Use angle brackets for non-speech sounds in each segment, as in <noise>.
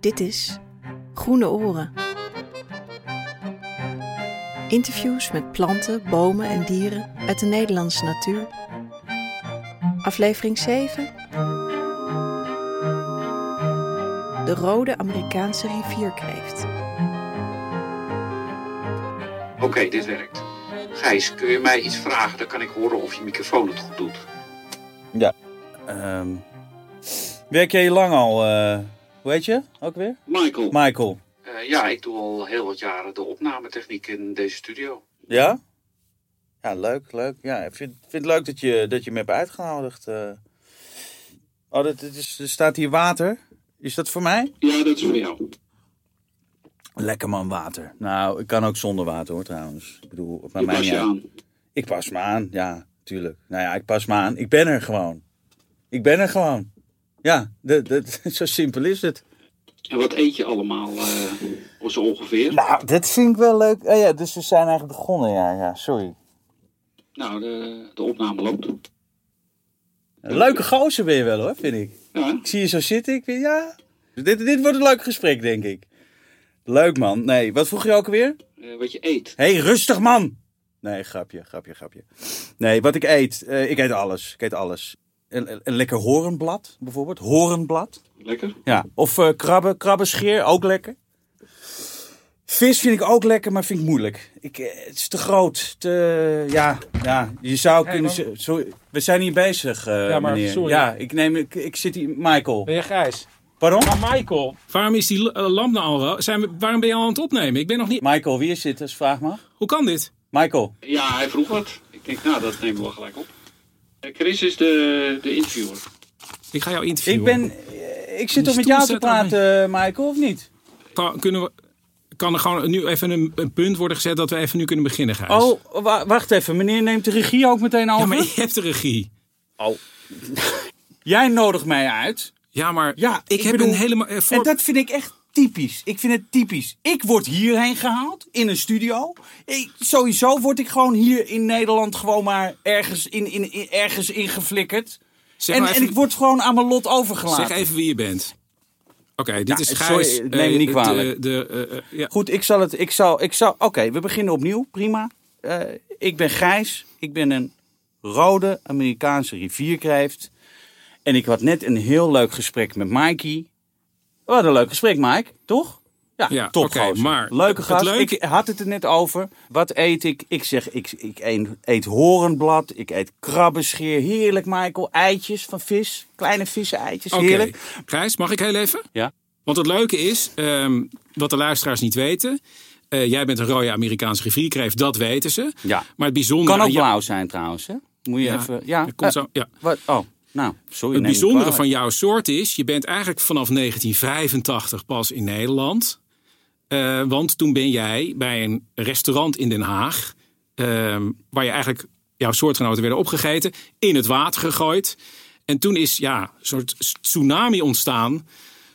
Dit is Groene Oren. Interviews met planten, bomen en dieren uit de Nederlandse natuur. Aflevering 7. De rode Amerikaanse rivierkreeft. Oké, dit werkt. Gijs, kun je mij iets vragen? Dan kan ik horen of je microfoon het goed doet. Ja. Ehm, werk jij hier lang al? eh, hoe heet je ook weer? Michael. Michael. Eh, ja, ik doe al heel wat jaren de opnametechniek in deze studio. Ja? Ja, leuk, leuk. Ja, ik vind, vind het leuk dat je, dat je me hebt uitgenodigd. eh. Oh, dat, dat is, er staat hier water. Is dat voor mij? Ja, dat is voor jou. Lekker man, water. Nou, ik kan ook zonder water hoor trouwens. Ik bedoel, het maakt Je mij pas je aan. Ik pas me aan, ja, tuurlijk. Nou ja, ik pas me aan. Ik ben er gewoon. Ik ben er gewoon. Ja, dat, dat, <laughs> zo simpel is het. En wat eet je allemaal eh, zo ongeveer? Nou, dat vind ik wel leuk. Oh ja, dus we zijn eigenlijk begonnen, ja, ja, sorry. Nou, de, de opname loopt. Een leuke gozer ben je wel hoor, vind ik. Ja, Ik zie je zo zitten, ik vind, ja. Dit, dit wordt een leuk gesprek, denk ik. Leuk man. Nee, wat vroeg je ook alweer? eh, wat je eet. Hé, hey, rustig man! Nee, grapje, grapje, grapje. Nee, wat ik eet, eh, ik eet alles. Ik eet alles. Een, lekker horenblad, bijvoorbeeld. Horenblad. Lekker? Ja, of eh, krabben, krabbenscheer, ook lekker. Vis vind ik ook lekker, maar vind ik moeilijk. Ik, eh, het is te groot. Te, ja, ja, je zou Hey, kunnen... maar- Sorry, we zijn hier bezig, eh, Ja, maar meneer. sorry. Ja, ik, neem, ik, ik zit hier... Michael. Ben je grijs? Pardon? Maar Michael. Waarom is die lamp nou al? wel- Zijn we, waarom ben je al aan het opnemen? Ik ben nog niet. Michael, wie is dit als vraag mag? Hoe kan dit? Michael. Ja, hij vroeg wat. Ik denk, nou, dat nemen we gelijk op. Eh, Chris is de, de interviewer. Ik ga jou interviewen. Ik ben... eh, Ik zit toch met jou te praten, eh, Michael, of niet? Kan, kunnen we, kan er gewoon nu even een, een punt worden gezet dat we even nu kunnen beginnen, Gijs? Oh, wa- wacht even. Meneer neemt de regie ook meteen over? ja, maar je hebt de regie. <laughs> Jij nodigt mij uit. Ja, maar Ja, ik, ik heb bedoel- een helemaal. eh, voor... En dat vind ik echt typisch. Ik vind het typisch. Ik word hierheen gehaald, in een studio. Ik, sowieso word ik gewoon hier in Nederland gewoon maar ergens in, in, in- ergens ingeflikkerd. zeg, En, nou en ik word gewoon aan mijn lot overgelaten. zeg even wie je bent. Oké, dit is sorry, Gijs. neem me eh, niet de- kwalijk. De, eh, eh, ja. Goed, ik zal het. Ik zal. Ik zal. Oké, we beginnen opnieuw. Prima. Eh, ik ben Gijs. Ik ben een rode Amerikaanse rivierkreeft. En ik had net een heel leuk gesprek met Mikey. Wat een leuk gesprek, Mike, toch? Ja, Ja, top maar Leuke gast. leuke- Ik had het er net over. Wat eet ik? Ik zeg, ik, ik eet, eet horenblad. Ik eet krabbenscheer. Heerlijk, Michael. Eitjes van vis. Kleine vissen-eitjes. Oké, Heerlijk. Gijs, mag ik heel even? Ja. Want het leuke is, ehm, wat de luisteraars niet weten. eh, jij bent een rode Amerikaanse rivierkreeft, dat weten ze. Ja. Maar het bijzondere. Kan ook blauw zijn trouwens, hè? Moet je Ja, even... Ja, komt Eh, zo, ja. Wat? Oh, nou, sorry. Het bijzondere van jouw soort is, je bent eigenlijk vanaf 1985 pas in Nederland. Eh, want toen ben jij bij een restaurant in Den Haag, ehm, waar je eigenlijk jouw soortgenoten werden opgegeten, in het water gegooid. En toen is ja, een soort tsunami ontstaan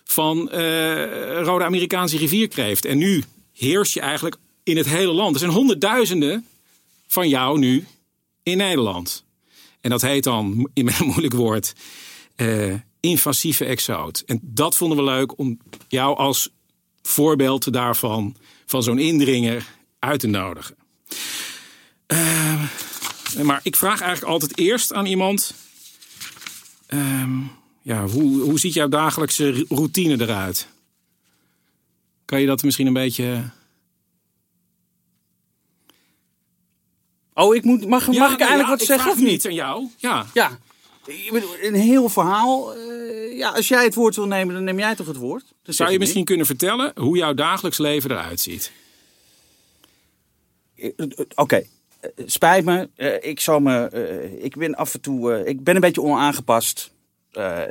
van eh, rode Amerikaanse rivierkreeft. En nu heers je eigenlijk in het hele land. Er zijn honderdduizenden van jou nu in Nederland. En dat heet dan, in een <laughs> moeilijk woord, eh, invasieve exoot. En dat vonden we leuk om jou als voorbeeld daarvan, van zo'n indringer, uit te nodigen. Eh, maar ik vraag eigenlijk altijd eerst aan iemand: ehm, ja, hoe, hoe ziet jouw dagelijkse routine eruit? Kan je dat misschien een beetje. Oh, ik moet, mag, mag ik eigenlijk wat zeggen of niet? aan jou. Ja. Ja. Ik bedoel, Een heel verhaal. eh, ja, als jij het woord wil nemen, dan neem jij toch het woord? Zou je misschien kunnen vertellen hoe jouw dagelijks leven eruit ziet? Eh, eh, Oké. Spijt me. Eh, ik, zal me eh, ik ben af en toe. eh, ik ben een beetje onaangepast. Eh,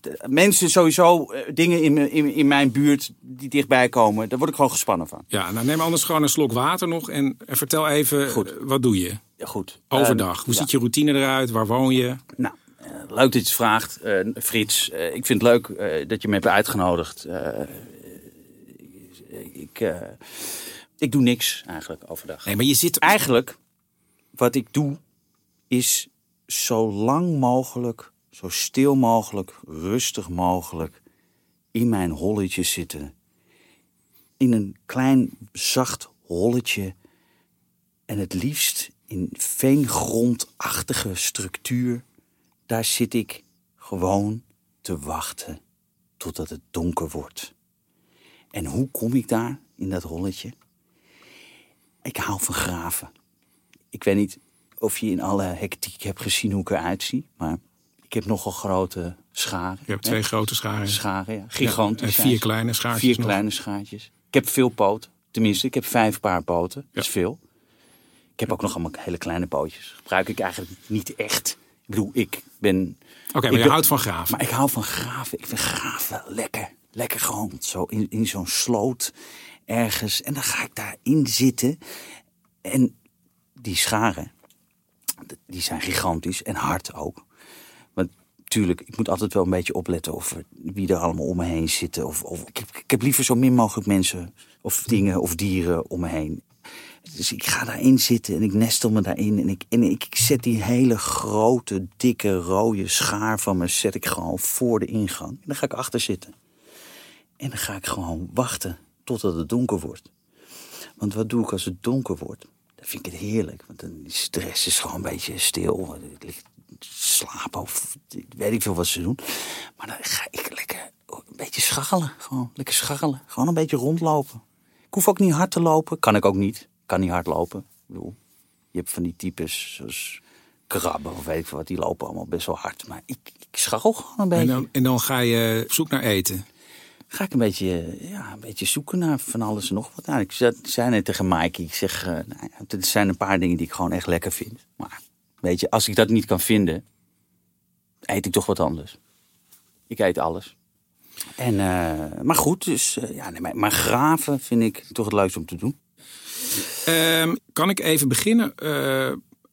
de- mensen sowieso, eh, dingen in, in, in mijn buurt die dichtbij komen, daar word ik gewoon gespannen van. Ja, nou neem anders gewoon een slok water nog en en vertel even, Goed. eh, wat doe je Ja, goed. overdag? Hoe ja. ziet je routine eruit? Waar woon je? Nou, leuk dat je het vraagt, Frits. Ik vind het leuk dat je me hebt uitgenodigd. Ik, ik doe niks eigenlijk overdag. Nee, maar je zit... Eigenlijk, wat ik doe, is zo lang mogelijk, zo stil mogelijk, rustig mogelijk in mijn holletje zitten. In een klein, zacht holletje. En het liefst in veengrondachtige structuur. Daar zit ik gewoon te wachten totdat het donker wordt. En hoe kom ik daar in dat holletje? Ik hou van graven. Ik weet niet of je in alle hectiek hebt gezien hoe ik eruit zie, maar ik heb nogal grote scharen. Je hebt twee hè? grote scharen. scharen, ja. Gigantisch. en vier kleine schaartjes Vier nog. kleine schaartjes. Ik heb veel poten. Tenminste, ik heb vijf paar poten. Dat is veel. Ik heb ook nog allemaal hele kleine pootjes. Gebruik ik eigenlijk niet echt. Ik bedoel, ik ben... Oké, maar ik je ben- houdt van graven. Maar ik hou van graven. Ik vind graven lekker. Lekker gewoon zo in, in zo'n sloot ergens. En dan ga ik daarin zitten. En die scharen, die zijn gigantisch en hard ook. Want tuurlijk, ik moet altijd wel een beetje opletten over wie er allemaal om me heen zitten. Of, of, ik, heb, ik heb liever zo min mogelijk mensen of dingen of dieren om me heen. Dus ik ga daarin zitten en ik nestel me daarin. En ik, en ik zet die hele grote, dikke, rode schaar van me zet ik gewoon voor de ingang. En dan ga ik achter zitten. En dan ga ik gewoon wachten totdat het donker wordt. Want wat doe ik als het donker wordt? Dan vind ik het heerlijk. Want dan stress is gewoon een beetje stil. Ik lig slapen of weet ik veel wat ze doen. Maar dan ga ik lekker een beetje scharrelen. Gewoon lekker scharrelen. Gewoon een beetje rondlopen. Ik hoef ook niet hard te lopen. Kan ik ook niet. Kan niet hard lopen. Ik bedoel, je hebt van die types zoals krabben of weet ik veel wat. Die lopen allemaal best wel hard. Maar ik, ik scharrel gewoon een beetje. En dan, en dan ga je op zoek naar eten. ga ik een beetje, ja, een beetje zoeken naar van alles en nog wat. Nou, ik zei- net tegen Maaike, ik zeg, eh, nou er zijn een paar dingen die ik gewoon echt lekker vind. Maar weet je, als ik dat niet kan vinden, eet ik toch wat anders. Ik eet alles. En, eh, maar goed, dus, eh, ja, nee, maar, maar graven vind ik toch het leukste om te doen. Ehm, kan ik even beginnen, eh,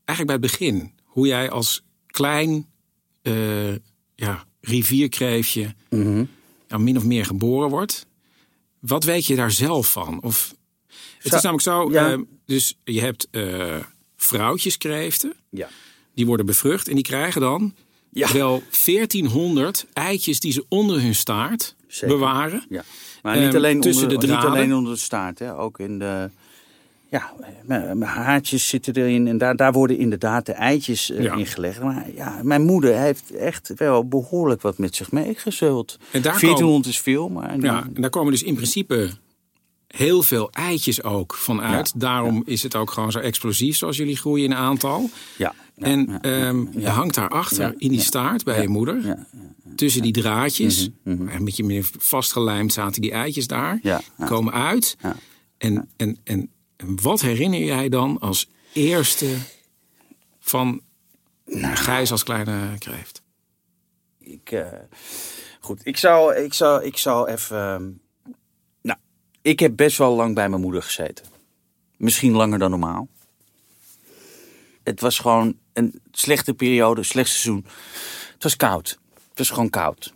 eigenlijk bij het begin. Hoe jij als klein eh, ja, rivierkreefje ja, min of meer geboren wordt. Wat weet je daar zelf van? Of, het Zo- is namelijk zo, ja. eh, dus je hebt eh vrouwtjeskreeften. Ja. Die worden bevrucht en die krijgen dan Ja. wel 1400 eitjes die ze onder hun staart Zeker. bewaren. Ja. Maar niet Ehm, alleen, tussen onder, de niet alleen onder de staart, hè. ook in de... Ja, haartjes zitten erin en daar, daar worden inderdaad de eitjes Ja. in gelegd. Maar ja, mijn moeder heeft echt wel behoorlijk wat met zich meegezult. En daar 1400 is veel, maar... Ja, en daar komen dus in principe heel veel eitjes ook van uit. Ja, Daarom is het ook gewoon zo explosief zoals jullie groeien in aantal. ja, ja, en ehm, je hangt daarachter in die staart bij je moeder. Tussen die draadjes. Mhm, Een beetje meer vastgelijmd zaten die eitjes daar. Komen uit. Ja. En, en, en, en wat herinner jij dan als eerste van Nou. Gijs als kleine kreeft? Ik, eh, goed, ik zou, ik zou, ik zou even. Ik heb best wel lang bij mijn moeder gezeten. Misschien langer dan normaal. Het was gewoon een slechte periode, slecht seizoen. Het was koud. Het was gewoon koud.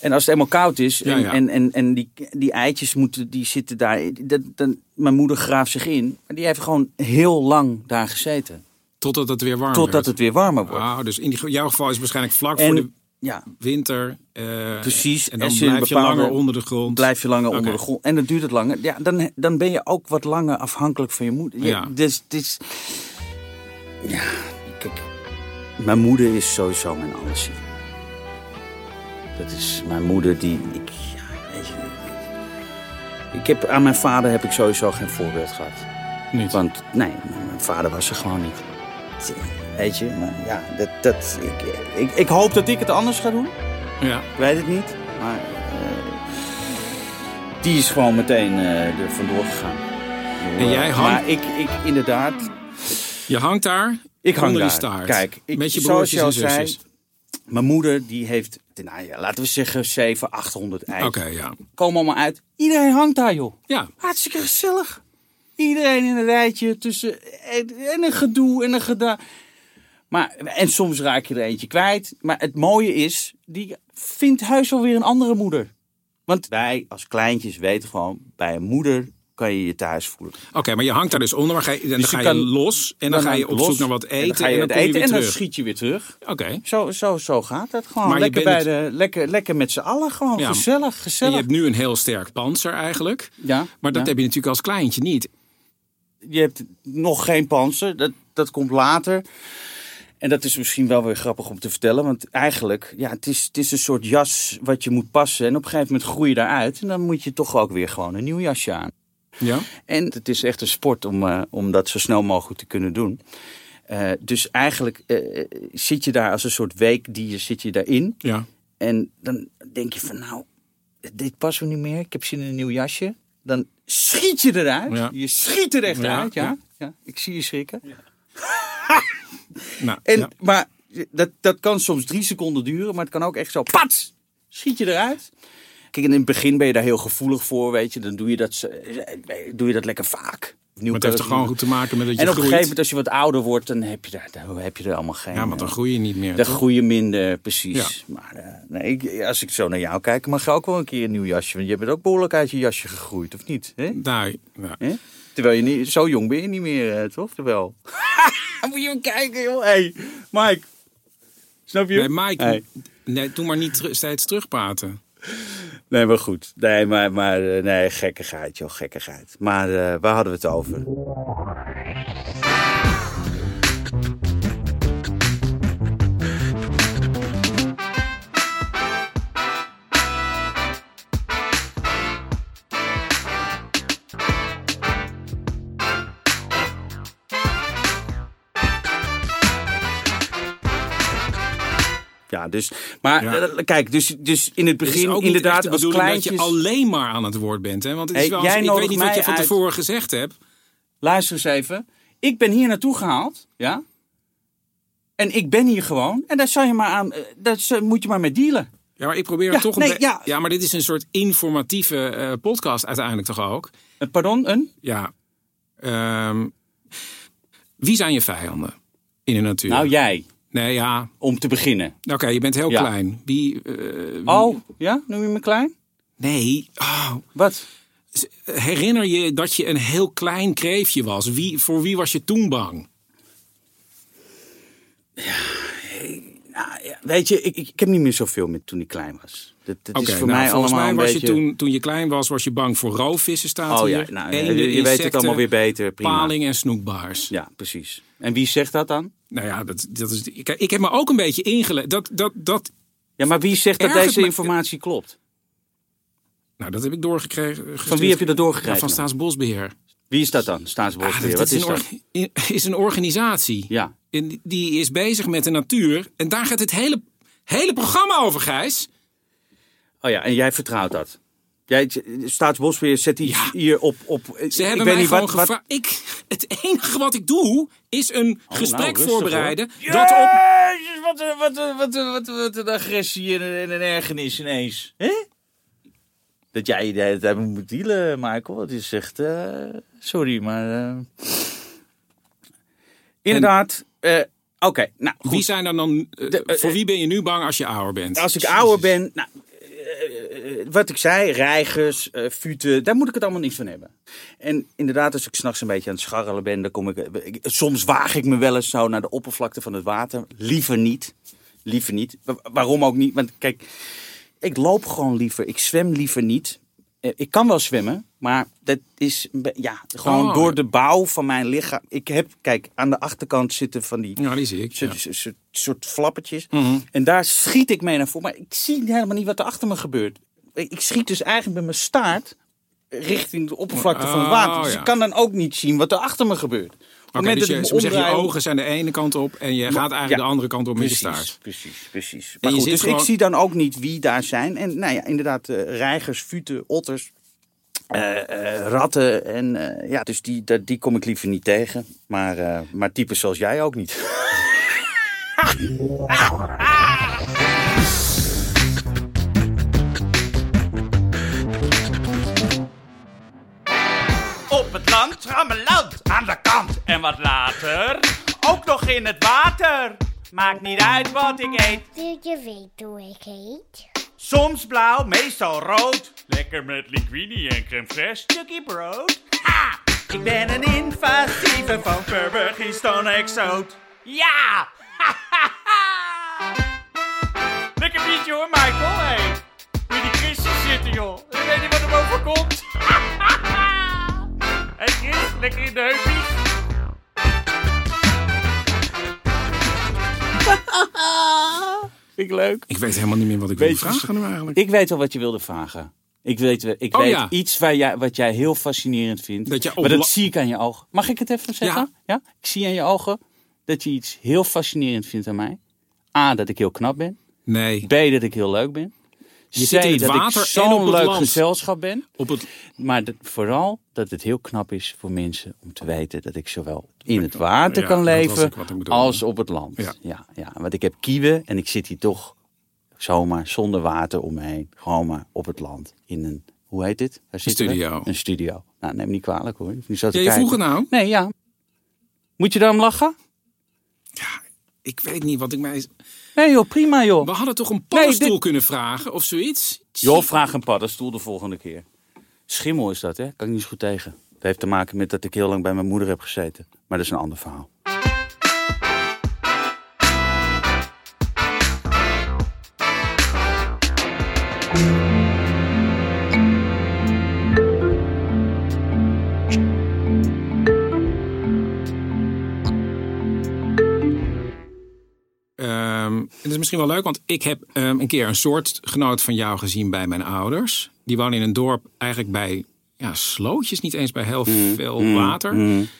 En als het eenmaal koud is en, Ja, ja. en, en, en die, die eitjes moeten, die zitten daar. Dat, dan, mijn moeder graaft zich in. Maar die heeft gewoon heel lang daar gezeten. Totdat het weer warm Totdat werd. het weer warmer wordt. Wauw, dus in die- jouw geval is het waarschijnlijk vlak voor de En ja, winter. eh, Precies, En dan je blijf je langer onder de grond. blijf je langer onder de grond. En dan duurt het langer. Ja, dan, dan ben je ook wat langer afhankelijk van je moeder. Ja, Ja. Dus het is... Ja, kijk. Mijn moeder is sowieso mijn alles. Dat is mijn moeder die... Ik, ja, weet je, ik heb, aan mijn vader heb ik sowieso geen voorbeeld gehad. Niet. Want nee, mijn vader was er gewoon niet. Weet je, maar ja, dat, dat, ik, ik, ik hoop dat ik het anders ga doen. Ja. Ik weet het niet, maar eh, die is gewoon meteen eh, er vandoor gegaan. En jij hangt- Maar ik, ik inderdaad, Je hangt daar ik hang daar. staart. Kijk, ik, Met je zoals je al zei, mijn moeder die heeft, nou ja, laten we zeggen 700, 800 eieren. Oké, ja. Komen allemaal uit. Iedereen hangt daar, joh. Ja, Hartstikke gezellig. Iedereen in een rijtje tussen en, en een gedoe en een gedaan. Maar, en soms raak je er eentje kwijt. Maar het mooie is, die vindt huis wel weer een andere moeder. Want wij als kleintjes weten gewoon, bij een moeder kan je je thuis voelen. Oké, maar je hangt daar dus onder, maar ga je, en dan Dus ga je kan- los en dan, ga je op zoek naar wat eten En dan ga je en dan je weer en dan schiet je weer terug. Oké. Zo, zo, zo gaat het gewoon. Maar lekker, bij de, lekker, lekker met z'n allen gewoon. Ja. Gezellig, En gezellig. je hebt nu een heel sterk panzer eigenlijk. ja, Maar dat ja. heb je natuurlijk als kleintje niet. je hebt nog geen panzer. Dat, dat komt later. En dat is misschien wel weer grappig om te vertellen. Want eigenlijk, ja, het is, het is een soort jas wat je moet passen. En op een gegeven moment groei je daaruit. En dan moet je toch ook weer gewoon een nieuw jasje aan. Ja? En het is echt een sport om, eh, om dat zo snel mogelijk te kunnen doen. Eh, dus eigenlijk eh, zit je daar als een soort week die je, zit je daarin. Ja. En dan denk je van nou, dit past me niet meer. Ik heb zin in een nieuw jasje. Dan schiet je eruit. Ja. Je schiet er echt Ja, uit, ja. ja. ja. Ik zie je schrikken. <laughs> Nou, En, ja. Maar dat, dat kan soms drie seconden duren, maar het kan ook echt zo, pats, schiet je eruit. Kijk, in het begin ben je daar heel gevoelig voor, weet je. Dan doe je dat, doe je dat lekker vaak. Maar het heeft toch gewoon goed te maken met dat je En op een gegeven moment, als je wat ouder wordt, dan heb je, daar, dan heb je er allemaal geen... Ja, want dan eh, groei je niet meer. dan toch? groei je minder, precies. Ja. Maar eh, nee, ik, als ik zo naar jou kijk, mag je ook wel een keer een nieuw jasje. Want je bent ook behoorlijk uit je jasje gegroeid, of niet? Hè? Nou, Hè? Terwijl je niet, zo jong ben je niet meer, eh, toch? Terwijl. <laughs> Moet je hem kijken, joh. Hé, hey, Mike. Snap je? Nee, Mike, Hey. nee, doe maar niet steeds terugpraten. Nee, maar goed. Nee, maar, maar eh, nee, gekkigheid, joh, gekkigheid. Maar eh, waar hadden we het over? Ja, dus, maar Ja. eh, kijk, dus, dus in het Het is begin ook niet inderdaad de als kleintjes... dat je alleen maar aan het woord bent. Hè? Want het is Hey, wel, jij ik weet niet wat je van uit. tevoren gezegd hebt. Luister eens even. Ik ben hier naartoe gehaald, ja? En ik ben hier gewoon. En daar, zal je maar aan, eh, daar moet je maar mee dealen. Ja, maar ik probeer Ja, toch een nee, ja. ja, maar dit is een soort informatieve eh, podcast uiteindelijk toch ook? Pardon, een? Ja. Ehm, wie zijn je vijanden in de natuur? Nou, jij. Nee, ja. Om te beginnen. Oké, je bent heel Ja. klein. Wie, eh, wie- Oh, ja? Noem je me klein? Nee. Oh. Wat? Herinner je dat je een heel klein kreefje was? Wie, voor wie was je toen bang? Nou, ja, weet je, ik, ik, ik heb niet meer zoveel met toen ik klein was. Dat, dat is voor nou, mij allemaal mij was een beetje... je toen, toen je klein was, was je bang voor roofvissen staat Oh hier. ja, nou, Eenden, je, je weet het allemaal weer beter. Prima. Paling en snoekbaars. Ja, precies. En wie zegt dat dan? Nou ja, dat, dat is, ik, ik heb me ook een beetje ingeleid. Dat, dat, dat, Ja, maar wie zegt dat deze informatie klopt? nou, dat heb ik doorgekregen. Van wie heb je dat Ja, doorgekregen? van Staatsbosbeheer. Wie is dat dan? Ah, Staatsbosbeheer. dat, Wat is, dat? is een organisatie. Ja. En die- die is bezig met de natuur. En daar gaat het hele, hele programma over, Gijs. Oh ja, en jij vertrouwt dat? Jij, Staatsbosbeheer zet Ja. hier op... op Ze ik hebben weet mij niet gewoon wat, wat, gevraagd. Ik, het enige wat ik doe, is een gesprek nou, rustig, voorbereiden. hoor. Dat op, Jezus, wat, een- wat, wat, wat, een- wat een agressie en een, en een ergernis ineens. Hè? Dat jij de hele tijd moet dealen, Michael. Het is echt... sorry, maar... eh, Inderdaad. eh, Oké, nou goed. wie zijn dan dan... eh, De- eh, voor wie ben je nu bang als je ouder bent? Als ik ouder ben, nou, wat ik zei, reigers, futen, daar moet ik het allemaal niet van hebben. En inderdaad, als ik s'nachts een beetje aan het scharrelen ben, dan kom ik, ik- Soms waag ik me wel eens zo naar de oppervlakte van het water. Liever niet. Liever niet. Wa- waarom ook niet? Want kijk, ik loop gewoon liever. Ik zwem liever niet. Eh, Ik kan wel zwemmen, maar dat is ja, gewoon Oh, door ja. de bouw van mijn lichaam. Ik heb, kijk, aan de achterkant zitten van die Ja, die zie ik. ja. soort, soort, soort, soort flappertjes. Mhm. En daar schiet ik mee naar voren. Maar ik zie helemaal niet wat er achter me gebeurt. Ik schiet dus eigenlijk met mijn staart richting de oppervlakte van het water. Oh, Dus ja. ik kan dan ook niet zien wat er achter me gebeurt. Oké, dus je, zeg je ogen zijn de ene kant op en je gaat eigenlijk ja. de andere kant op met je Precies, staart. precies, precies. Maar goed, dus gewoon- ik zie dan ook niet wie daar zijn. En nou ja, inderdaad, eh, reigers, futen, otters, eh, eh, ratten. En ja, dus die, dat- die kom ik liever niet tegen. Maar, eh, maar types zoals jij ook niet. Op het land, kant. En wat later, ook nog in het water. Maakt niet uit wat ik eet. Wil je weten hoe ik heet? Soms blauw, meestal rood. Lekker met linguine en crème fraîche, stukje brood. Ha! Ik ben een invasieve van Stone exoot. Ja! Lekker biertje hoor, Michael. Hey. Je die Christjes zitten, joh. Ik weet niet wat hem overkomt. Hé hey Chris, lekker in de heupjes. <laughs> Vind ik leuk. Ik weet helemaal niet meer wat ik Weet wilde vragen eigenlijk. Ik weet wel wat je wilde vragen. Ik weet, ik Oh, weet ja. iets waar jij, wat jij heel fascinerend vindt. Dat maar dat zie ik aan je ogen. Mag ik het even zeggen? Ja. Ik zie aan je ogen dat je iets heel fascinerend vindt aan mij. A, dat ik heel knap ben. Nee, B, dat ik heel leuk ben. Je zit in het dat water ik en op zo'n het leuk land. gezelschap ben. op het, Maar dat, vooral dat het heel knap is voor mensen om te weten dat ik zowel in het water Ja, kan leven als op het land. Ja. Ja. Ja, Want ik heb kieuwen en ik zit hier toch zomaar zonder water om me heen. Gewoon maar op het land. In een, hoe heet dit? We? studio. Een studio. Nou, neem me niet kwalijk hoor. Te Ja, je vroeg nou? Nee, ja. Moet je daarom lachen? ik weet niet wat ik mij... Nee joh, prima joh. We hadden toch een paddenstoel dit- kunnen vragen of zoiets? Joh, vraag een paddenstoel de volgende keer. Schimmel is dat, hè? Kan ik niet zo goed tegen. Het heeft te maken met dat ik heel lang bij mijn moeder heb gezeten. Maar dat is een ander verhaal. Ehm, het is misschien wel leuk, want ik heb ehm, een keer een soortgenoot van jou gezien bij mijn ouders. Die wonen in een dorp eigenlijk bij ja, slootjes, niet eens bij heel veel water.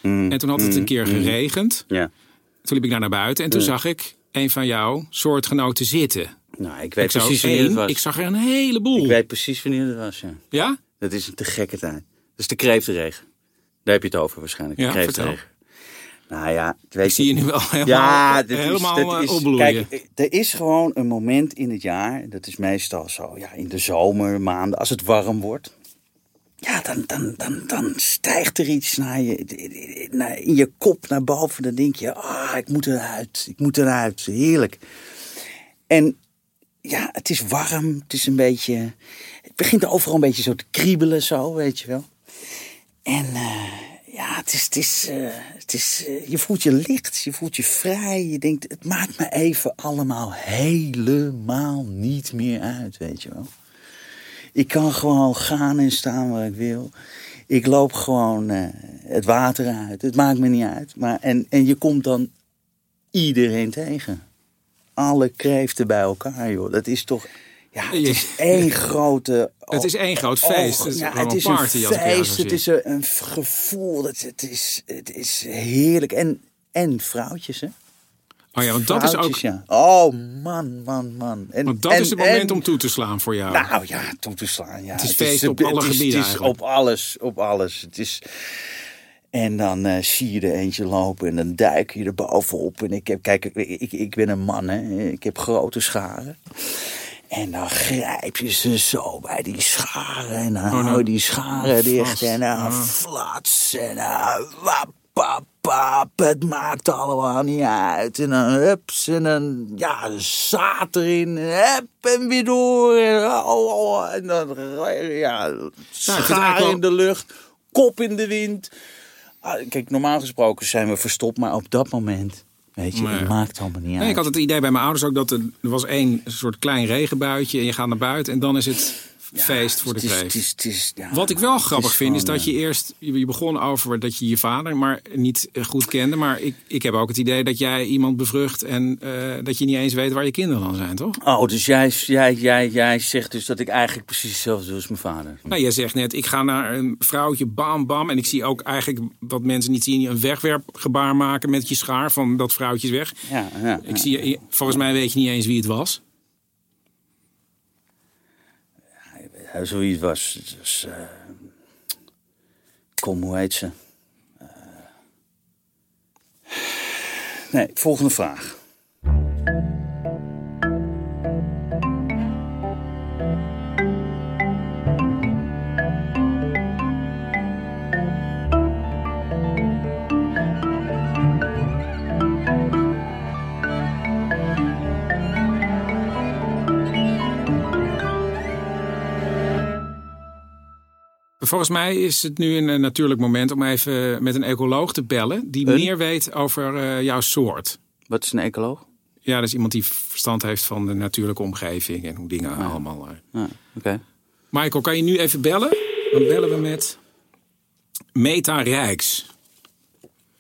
en toen had het een keer geregend. Ja. Toen liep ik daar naar buiten en toen zag ik een van jouw soortgenoten zitten. Nou, ik weet Ik, precies wanneer het was. ik zag er een heleboel. Ik weet precies wanneer het was, ja. Ja? Dat is een te gekke tijd. Dat is de kreeftenregen. Daar heb je het over waarschijnlijk. Ja, de kreeftenregen. Nou ja, weet Ik zie je nu wel <laughs> helemaal, Ja, dat is, helemaal eh, is, opbloeien. Kijk, er is gewoon een moment in het jaar, dat is meestal zo, ja, in de zomermaanden, als het warm wordt. Ja, dan, dan, dan, dan stijgt er iets naar je, naar, in je kop naar boven. Dan denk je, ah, ik moet eruit, ik moet eruit. Heerlijk. En ja, het is warm, het is een beetje, het begint overal een beetje zo te kriebelen zo, weet je wel. En eh, het is, het is, eh, het is eh, je voelt je licht, je voelt je vrij. Je denkt, het maakt me even allemaal helemaal niet meer uit, weet je wel. Ik kan gewoon gaan en staan waar ik wil. Ik loop gewoon eh, het water uit. Het maakt me niet uit. Maar, en, en je komt dan iedereen tegen. Alle kreeften bij elkaar, joh. Dat is toch... Ja, het is één grote... Het is één groot feest. Het is ja, een party feest. Het is een, een gevoel. Het, het, is, het is heerlijk. En, en vrouwtjes, hè? Oh ja, want dat is ook... Ja. Oh, man, man, man. En, Want dat en- is het moment en- om toe te slaan voor jou. nou ja, toe te slaan. Ja. Het is feest op het alle is- gebieden Het is op alles, op alles. Het is... En dan eh, zie je er eentje lopen en dan duik je er bovenop. En ik heb, kijk, ik, ik, ik ben een man, hè. Ik heb grote scharen. En dan grijp je ze zo bij die scharen. En dan Oh, nou, hou je die scharen dicht. En dan Ah. flats. En dan wap, wap, wap. Het maakt allemaal niet uit. En dan hups. En dan ja, zaad erin. Hup, en weer door. En, oh, oh, en dan ja, het schaar in de lucht. Kop in de wind. Ah, Kijk, normaal gesproken zijn we verstopt. Maar op dat moment, weet je, Nee. het maakt allemaal niet Nee, uit. ik had het idee bij mijn ouders ook dat er, er was één soort klein regenbuitje en je gaat naar buiten en dan is het feest voor de kreeft. ja, Wat ik wel grappig vind is dat je eh, eerst, je begon over dat je je vader maar niet eh, goed kende. Maar ik, ik heb ook het idee dat jij iemand bevrucht en eh, dat je niet eens weet waar je kinderen dan zijn, toch? Oh, dus jij, jij, jij, jij zegt dus dat ik eigenlijk precies hetzelfde doe als mijn vader. Nou, jij zegt net, ik ga naar een vrouwtje, bam, bam. En ik zie ook eigenlijk wat mensen niet zien, een wegwerpgebaar maken met je schaar van dat vrouwtje is weg. Ja, ja, Ik zie, je- volgens mij weet je niet eens wie het was. Zoiets was. Was eh, kom, hoe heet ze? Eh, nee, volgende vraag. Volgens mij is het nu een natuurlijk moment om even met een ecoloog te bellen. Die Een? meer weet over eh, jouw soort. Wat is een ecoloog? Ja, dat is iemand die verstand heeft van de natuurlijke omgeving en hoe dingen allemaal. eh. Ah, Oké. Michael, kan je nu even bellen? Dan bellen we met Meta Rijks.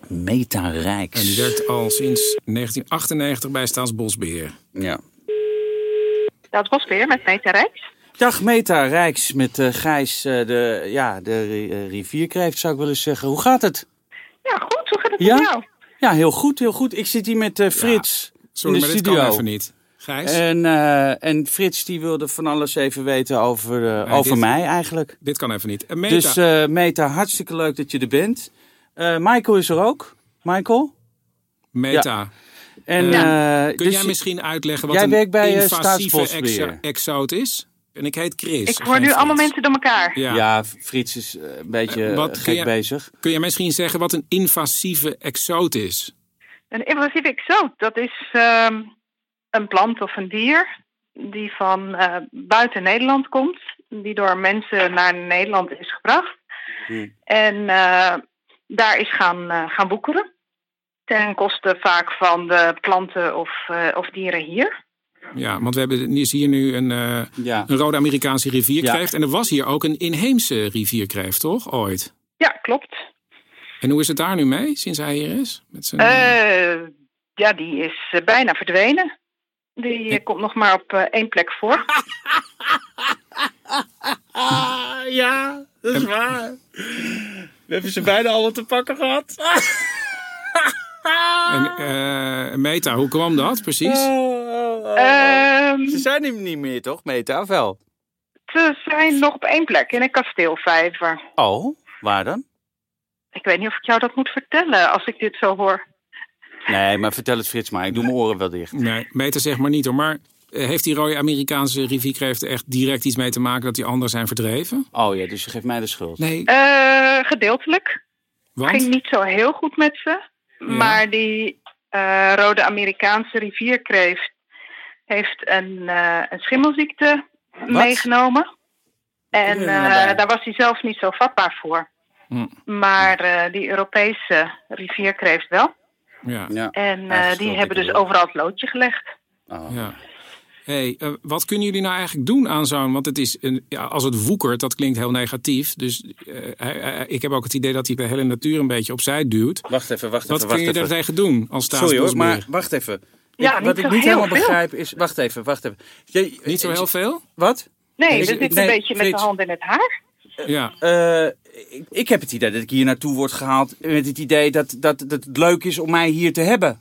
Meta Rijks. En die werkt al sinds 1998 bij Staatsbosbeheer. Ja. Dat was weer met Meta Rijks. Dag Meta Rijks met eh, Gijs, eh, de, ja, de eh, rivierkreeft zou ik willen zeggen. Hoe gaat het? Ja, goed. Hoe gaat het Ja? met jou? Ja, heel goed, heel goed. Ik zit hier met eh, Frits Sorry, in de maar dit studio. kan even niet. Gijs, En, eh, en Frits die wilde van alles even weten over, eh, over dit- mij eigenlijk. dit kan even niet. Meta, Dus eh, Meta, hartstikke leuk dat je er bent. Eh, Michael is er ook. Michael? Meta. En, kun dus- jij misschien uitleggen wat Jij een werkt bij, invasieve Staatsbosbeheer. exo- exoot is? En ik heet Chris. Ik hoor nu allemaal mensen door elkaar. Ja. Ja, Frits is eh, een beetje Eh, wat eh, kun gek je- bezig. Kun je misschien zeggen wat een invasieve exoot is? Een invasieve exoot, dat is ehm, een plant of een dier die van eh, buiten Nederland komt. Die door mensen naar Nederland is gebracht. Hmm. En eh, daar is gaan, eh, gaan woekeren. Ten koste vaak van de planten of, eh, of dieren hier. Ja, want we hebben is hier nu een, eh, Ja. een rode Amerikaanse rivierkreeft. En er was hier ook een inheemse rivierkreeft, toch? Ooit. Ja, klopt. En hoe is het daar nu mee, sinds hij hier is? Met zijn, Eh, ja, die is eh, bijna verdwenen. Die komt nog maar op één plek voor. <laughs> Ja, dat is waar. We hebben ze bijna allemaal te pakken gehad. <laughs> En eh, Meta, hoe kwam dat precies? Ehm, Ze zijn er niet meer, toch, Meta? Of wel? ze zijn nog op één plek in een kasteelvijver. Oh, waar dan? Ik weet niet of ik jou dat moet vertellen als ik dit zo hoor. Nee, maar vertel het Frits maar. Ik doe mijn oren wel dicht. Nee, Meta zeg maar niet hoor. Maar eh, heeft die rode Amerikaanse rivierkreeft er echt direct iets mee te maken dat die anderen zijn verdreven? Oh ja, dus je geeft mij de schuld. Nee, Eh, gedeeltelijk. want? Ging niet zo heel goed met ze. Maar die eh, rode Amerikaanse rivierkreeft heeft een, eh, een schimmelziekte meegenomen. En er eh, daar was hij zelf niet zo vatbaar voor. Hm. Maar eh, die Europese rivierkreeft wel. Ja, Ja. En eh, die hebben dus overal het loodje gelegd. Oh. ja. Hey, wat kunnen jullie nou eigenlijk doen aan zo'n... Want het is een, ja, als het woekert, dat klinkt heel negatief. Dus eh, ik heb ook het idee dat hij de hele natuur een beetje opzij duwt. Wacht even, wacht Wat even, kun wacht je even. daar tegen doen als Sorry hoor, staatsbosbeheer? maar wacht even. Ja, Ik- niet wat ik niet helemaal veel. begrijp is... Wacht even, wacht even. Je- Niet zo heel veel? Wat? Nee, we ik- zitten nee, een beetje met Frits. de hand in het haar. Ja. Eh, ik, ik heb het idee dat ik hier naartoe word gehaald met het idee dat, dat, dat het leuk is om mij hier te hebben.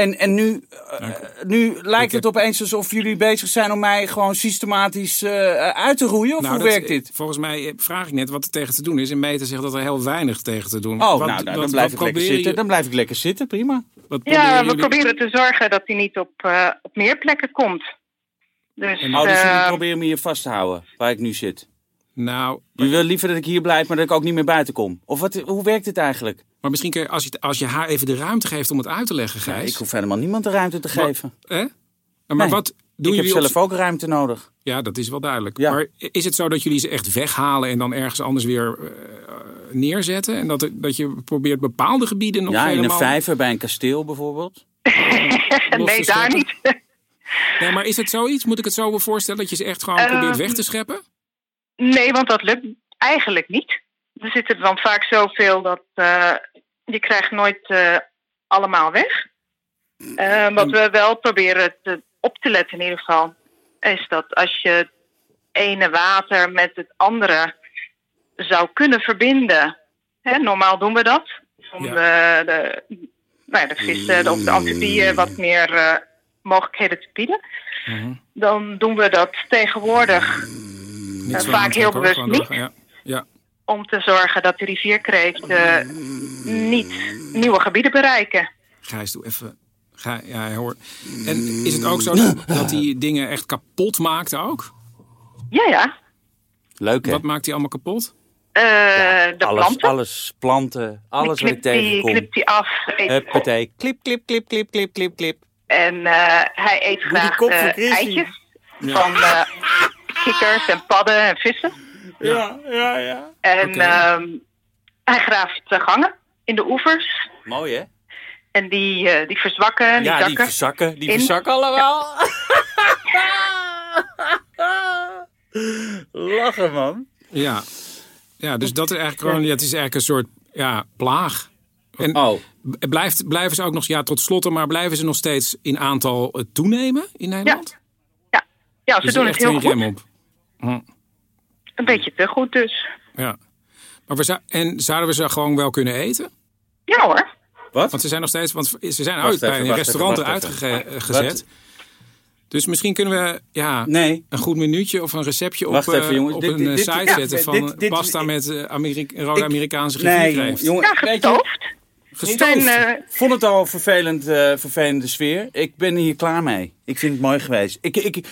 En, en nu, eh, nu lijkt Ik het heb- opeens alsof jullie bezig zijn om mij gewoon systematisch eh, uit te roeien. Of Nou, hoe dat- werkt dit? Volgens mij vraag ik net wat er tegen te doen is. En Meta zegt dat er heel weinig tegen te doen. Oh, Wat- nou, nou, wat- dan blijf ik lekker zitten. Dan blijf ik lekker zitten, prima. wat Ja, we jullie- proberen te zorgen dat hij niet op, eh, op meer plekken komt. Dus, Oh, dus eh, jullie proberen me hier vast te houden, waar ik nu zit. Nou, Je wil liever dat ik hier blijf, maar dat ik ook niet meer buiten kom. Of wat, hoe werkt dit eigenlijk? maar misschien kun je, als je, als je haar even de ruimte geeft om het uit te leggen, Gijs. ik hoef helemaal niemand de ruimte te Maar- geven. Hè? Maar Nee, wat doen ik heb op- zelf ook ruimte nodig. Ja, dat is wel duidelijk. Ja. Maar is het zo dat jullie ze echt weghalen en dan ergens anders weer eh, neerzetten? En dat, dat je probeert bepaalde gebieden nog ja, in helemaal... een vijver bij een kasteel bijvoorbeeld. <laughs> nee, daar niet. Nee, maar is het zoiets? Moet ik het zo voorstellen dat je ze echt gewoon Ehm, probeert weg te scheppen? Nee, want dat lukt eigenlijk niet. Er zitten dan vaak zoveel dat eh, je krijgt nooit eh, allemaal weg. Eh, wat we wel proberen te, op te letten in ieder geval, is dat als je het ene water met het andere zou kunnen verbinden. Hè, normaal doen we dat. Om Ja. de, de, nou ja, de vissen of de amfibieën wat meer mogelijkheden te bieden. Mhm. Dan doen we dat tegenwoordig Niet zo vaak heel bewust niet. Ja. ja. om te zorgen dat de rivierkreeft eh, niet nieuwe gebieden bereiken. Gijs, doe even... Ga, ja, hoor. En is het ook zo dat, dat die dingen echt kapot maakt ook? Ja, ja. Leuk hè? Wat maakt die allemaal kapot? Eh, de alles, planten. alles, planten, alles wat ik die, tegenkom. knipt die af. Eet op. Huppatee. Klip, klip, klip, klip, klip, klip, klip. En eh, hij eet graag van eh, eitjes van eh, kikkers en padden en vissen. Ja, ja, ja. En ehm, hij graaft eh, gangen in de oevers. Mooi, hè? En die, eh, die verzwakken, die ja, die zakken. verzakken. Die in. verzakken allemaal. <laughs> Lachen, man. Ja. ja, dus dat is eigenlijk gewoon, ja, het is eigenlijk een soort ja, plaag. En Oh, blijft, blijven ze ook nog, ja, tot slot, maar blijven ze nog steeds in aantal eh, toenemen in Nederland? Ja, ja ze Dus doen het echt heel goed. rem op. Hm, Een beetje te goed dus. ja. Maar we zou, en zouden we ze gewoon wel kunnen eten? Ja hoor. wat? Want ze zijn nog steeds, want ze zijn uit bij een restaurant even, wacht eruit even. gege- gezet. Dus misschien kunnen we ja, Nee. een goed minuutje of een receptje op, even, eh, op Dit- een dit- eh, dit- site ja, zetten dit- van dit- dit- pasta ik- met eh, rode Ik- Amerikaanse Nee, rivierkreeft. jongen, Ja, gestoofd. Gestoofd. Vond het al een vervelend, eh, vervelende sfeer. Ik ben hier klaar mee. Ik vind het mooi geweest. Ik, ik,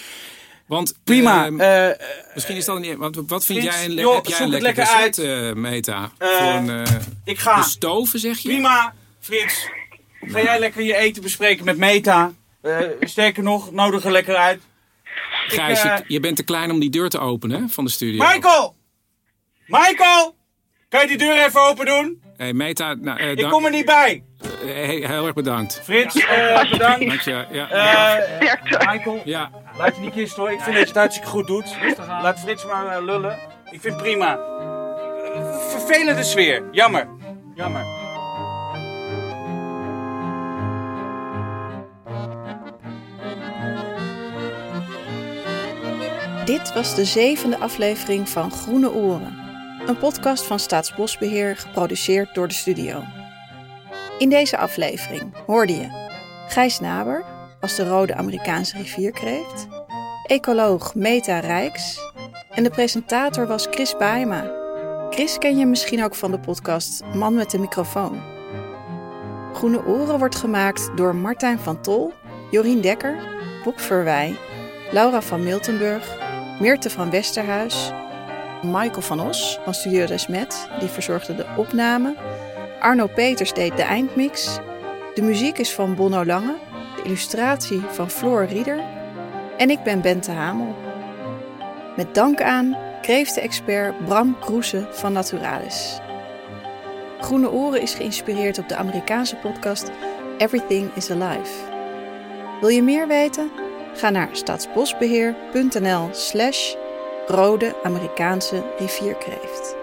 Want prima. ehm, eh, misschien is dat niet. Want wat vind jij een, joh, heb jij een lekker lekker recept, eh, Meta? Eh, voor een uh, ik ga. stoven, zeg je? Prima, Frits. Ga jij lekker je eten bespreken met Meta? Eh, sterker nog, nodig er lekker uit. Gijs, ik, eh, je, je bent te klein om die deur te openen van de studio. Michael! Michael! Kan je die deur even open doen? Hey, Meta, nou, eh, Ik kom er niet bij. eh, hey, heel erg bedankt. Frits, eh, bedankt. Dank je. Ja. Eh. Michael, ja. Laat je die kist hoor. Ik vind dat je het hartstikke goed doet. Laat Frits maar eh, lullen. Ik vind het prima. Vervelende sfeer. Jammer. Jammer. Dit was de zevende aflevering van Groene Oren, een podcast van Staatsbosbeheer geproduceerd door de studio. In deze aflevering hoorde je Gijs Naber als de rode Amerikaanse rivierkreeft, ecoloog Meta Rijks en de presentator was Chris Baaema. Chris ken je misschien ook van de podcast Man met de microfoon. Groene Oren wordt gemaakt door Martijn van Tol, Jorien Dekker, Bob Verwij, Laura van Miltenburg, Meerte van Westerhuis, Michael van Os van Studio Desmet, die verzorgde de opname. Arno Peters deed de eindmix. De muziek is van Bonno Lange, illustratie van Floor Rieder. En ik ben Bente Hamel. Met dank aan kreeftenexpert Bram Kroese van Naturalis. Groene Oren is geïnspireerd op de Amerikaanse podcast Everything is Alive. Wil je meer weten? Ga naar staatsbosbeheer.nl slash rode Amerikaanse rivierkreeft.